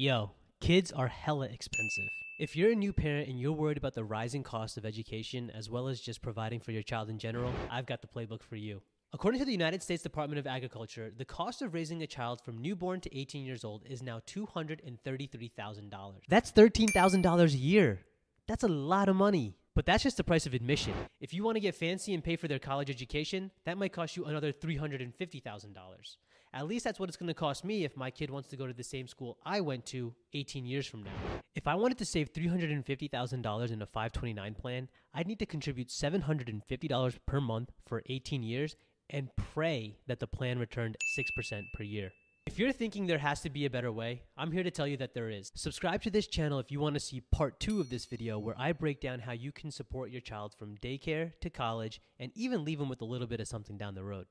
Yo, kids are hella expensive. If you're a new parent and you're worried about the rising cost of education as well as just providing for your child in general, I've got the playbook for you. According to the United States Department of Agriculture, the cost of raising a child from newborn to 18 years old is now $233,000. That's $13,000 a year. That's a lot of money. But that's just the price of admission. If you want to get fancy and pay for their college education, that might cost you another $350,000. At least that's what it's going to cost me if my kid wants to go to the same school I went to 18 years from now. If I wanted to save $350,000 in a 529 plan, I'd need to contribute $750 per month for 18 years and pray that the plan returned 6% per year. If you're thinking there has to be a better way, I'm here to tell you that there is. Subscribe to this channel if you want to see part two of this video where I break down how you can support your child from daycare to college and even leave them with a little bit of something down the road.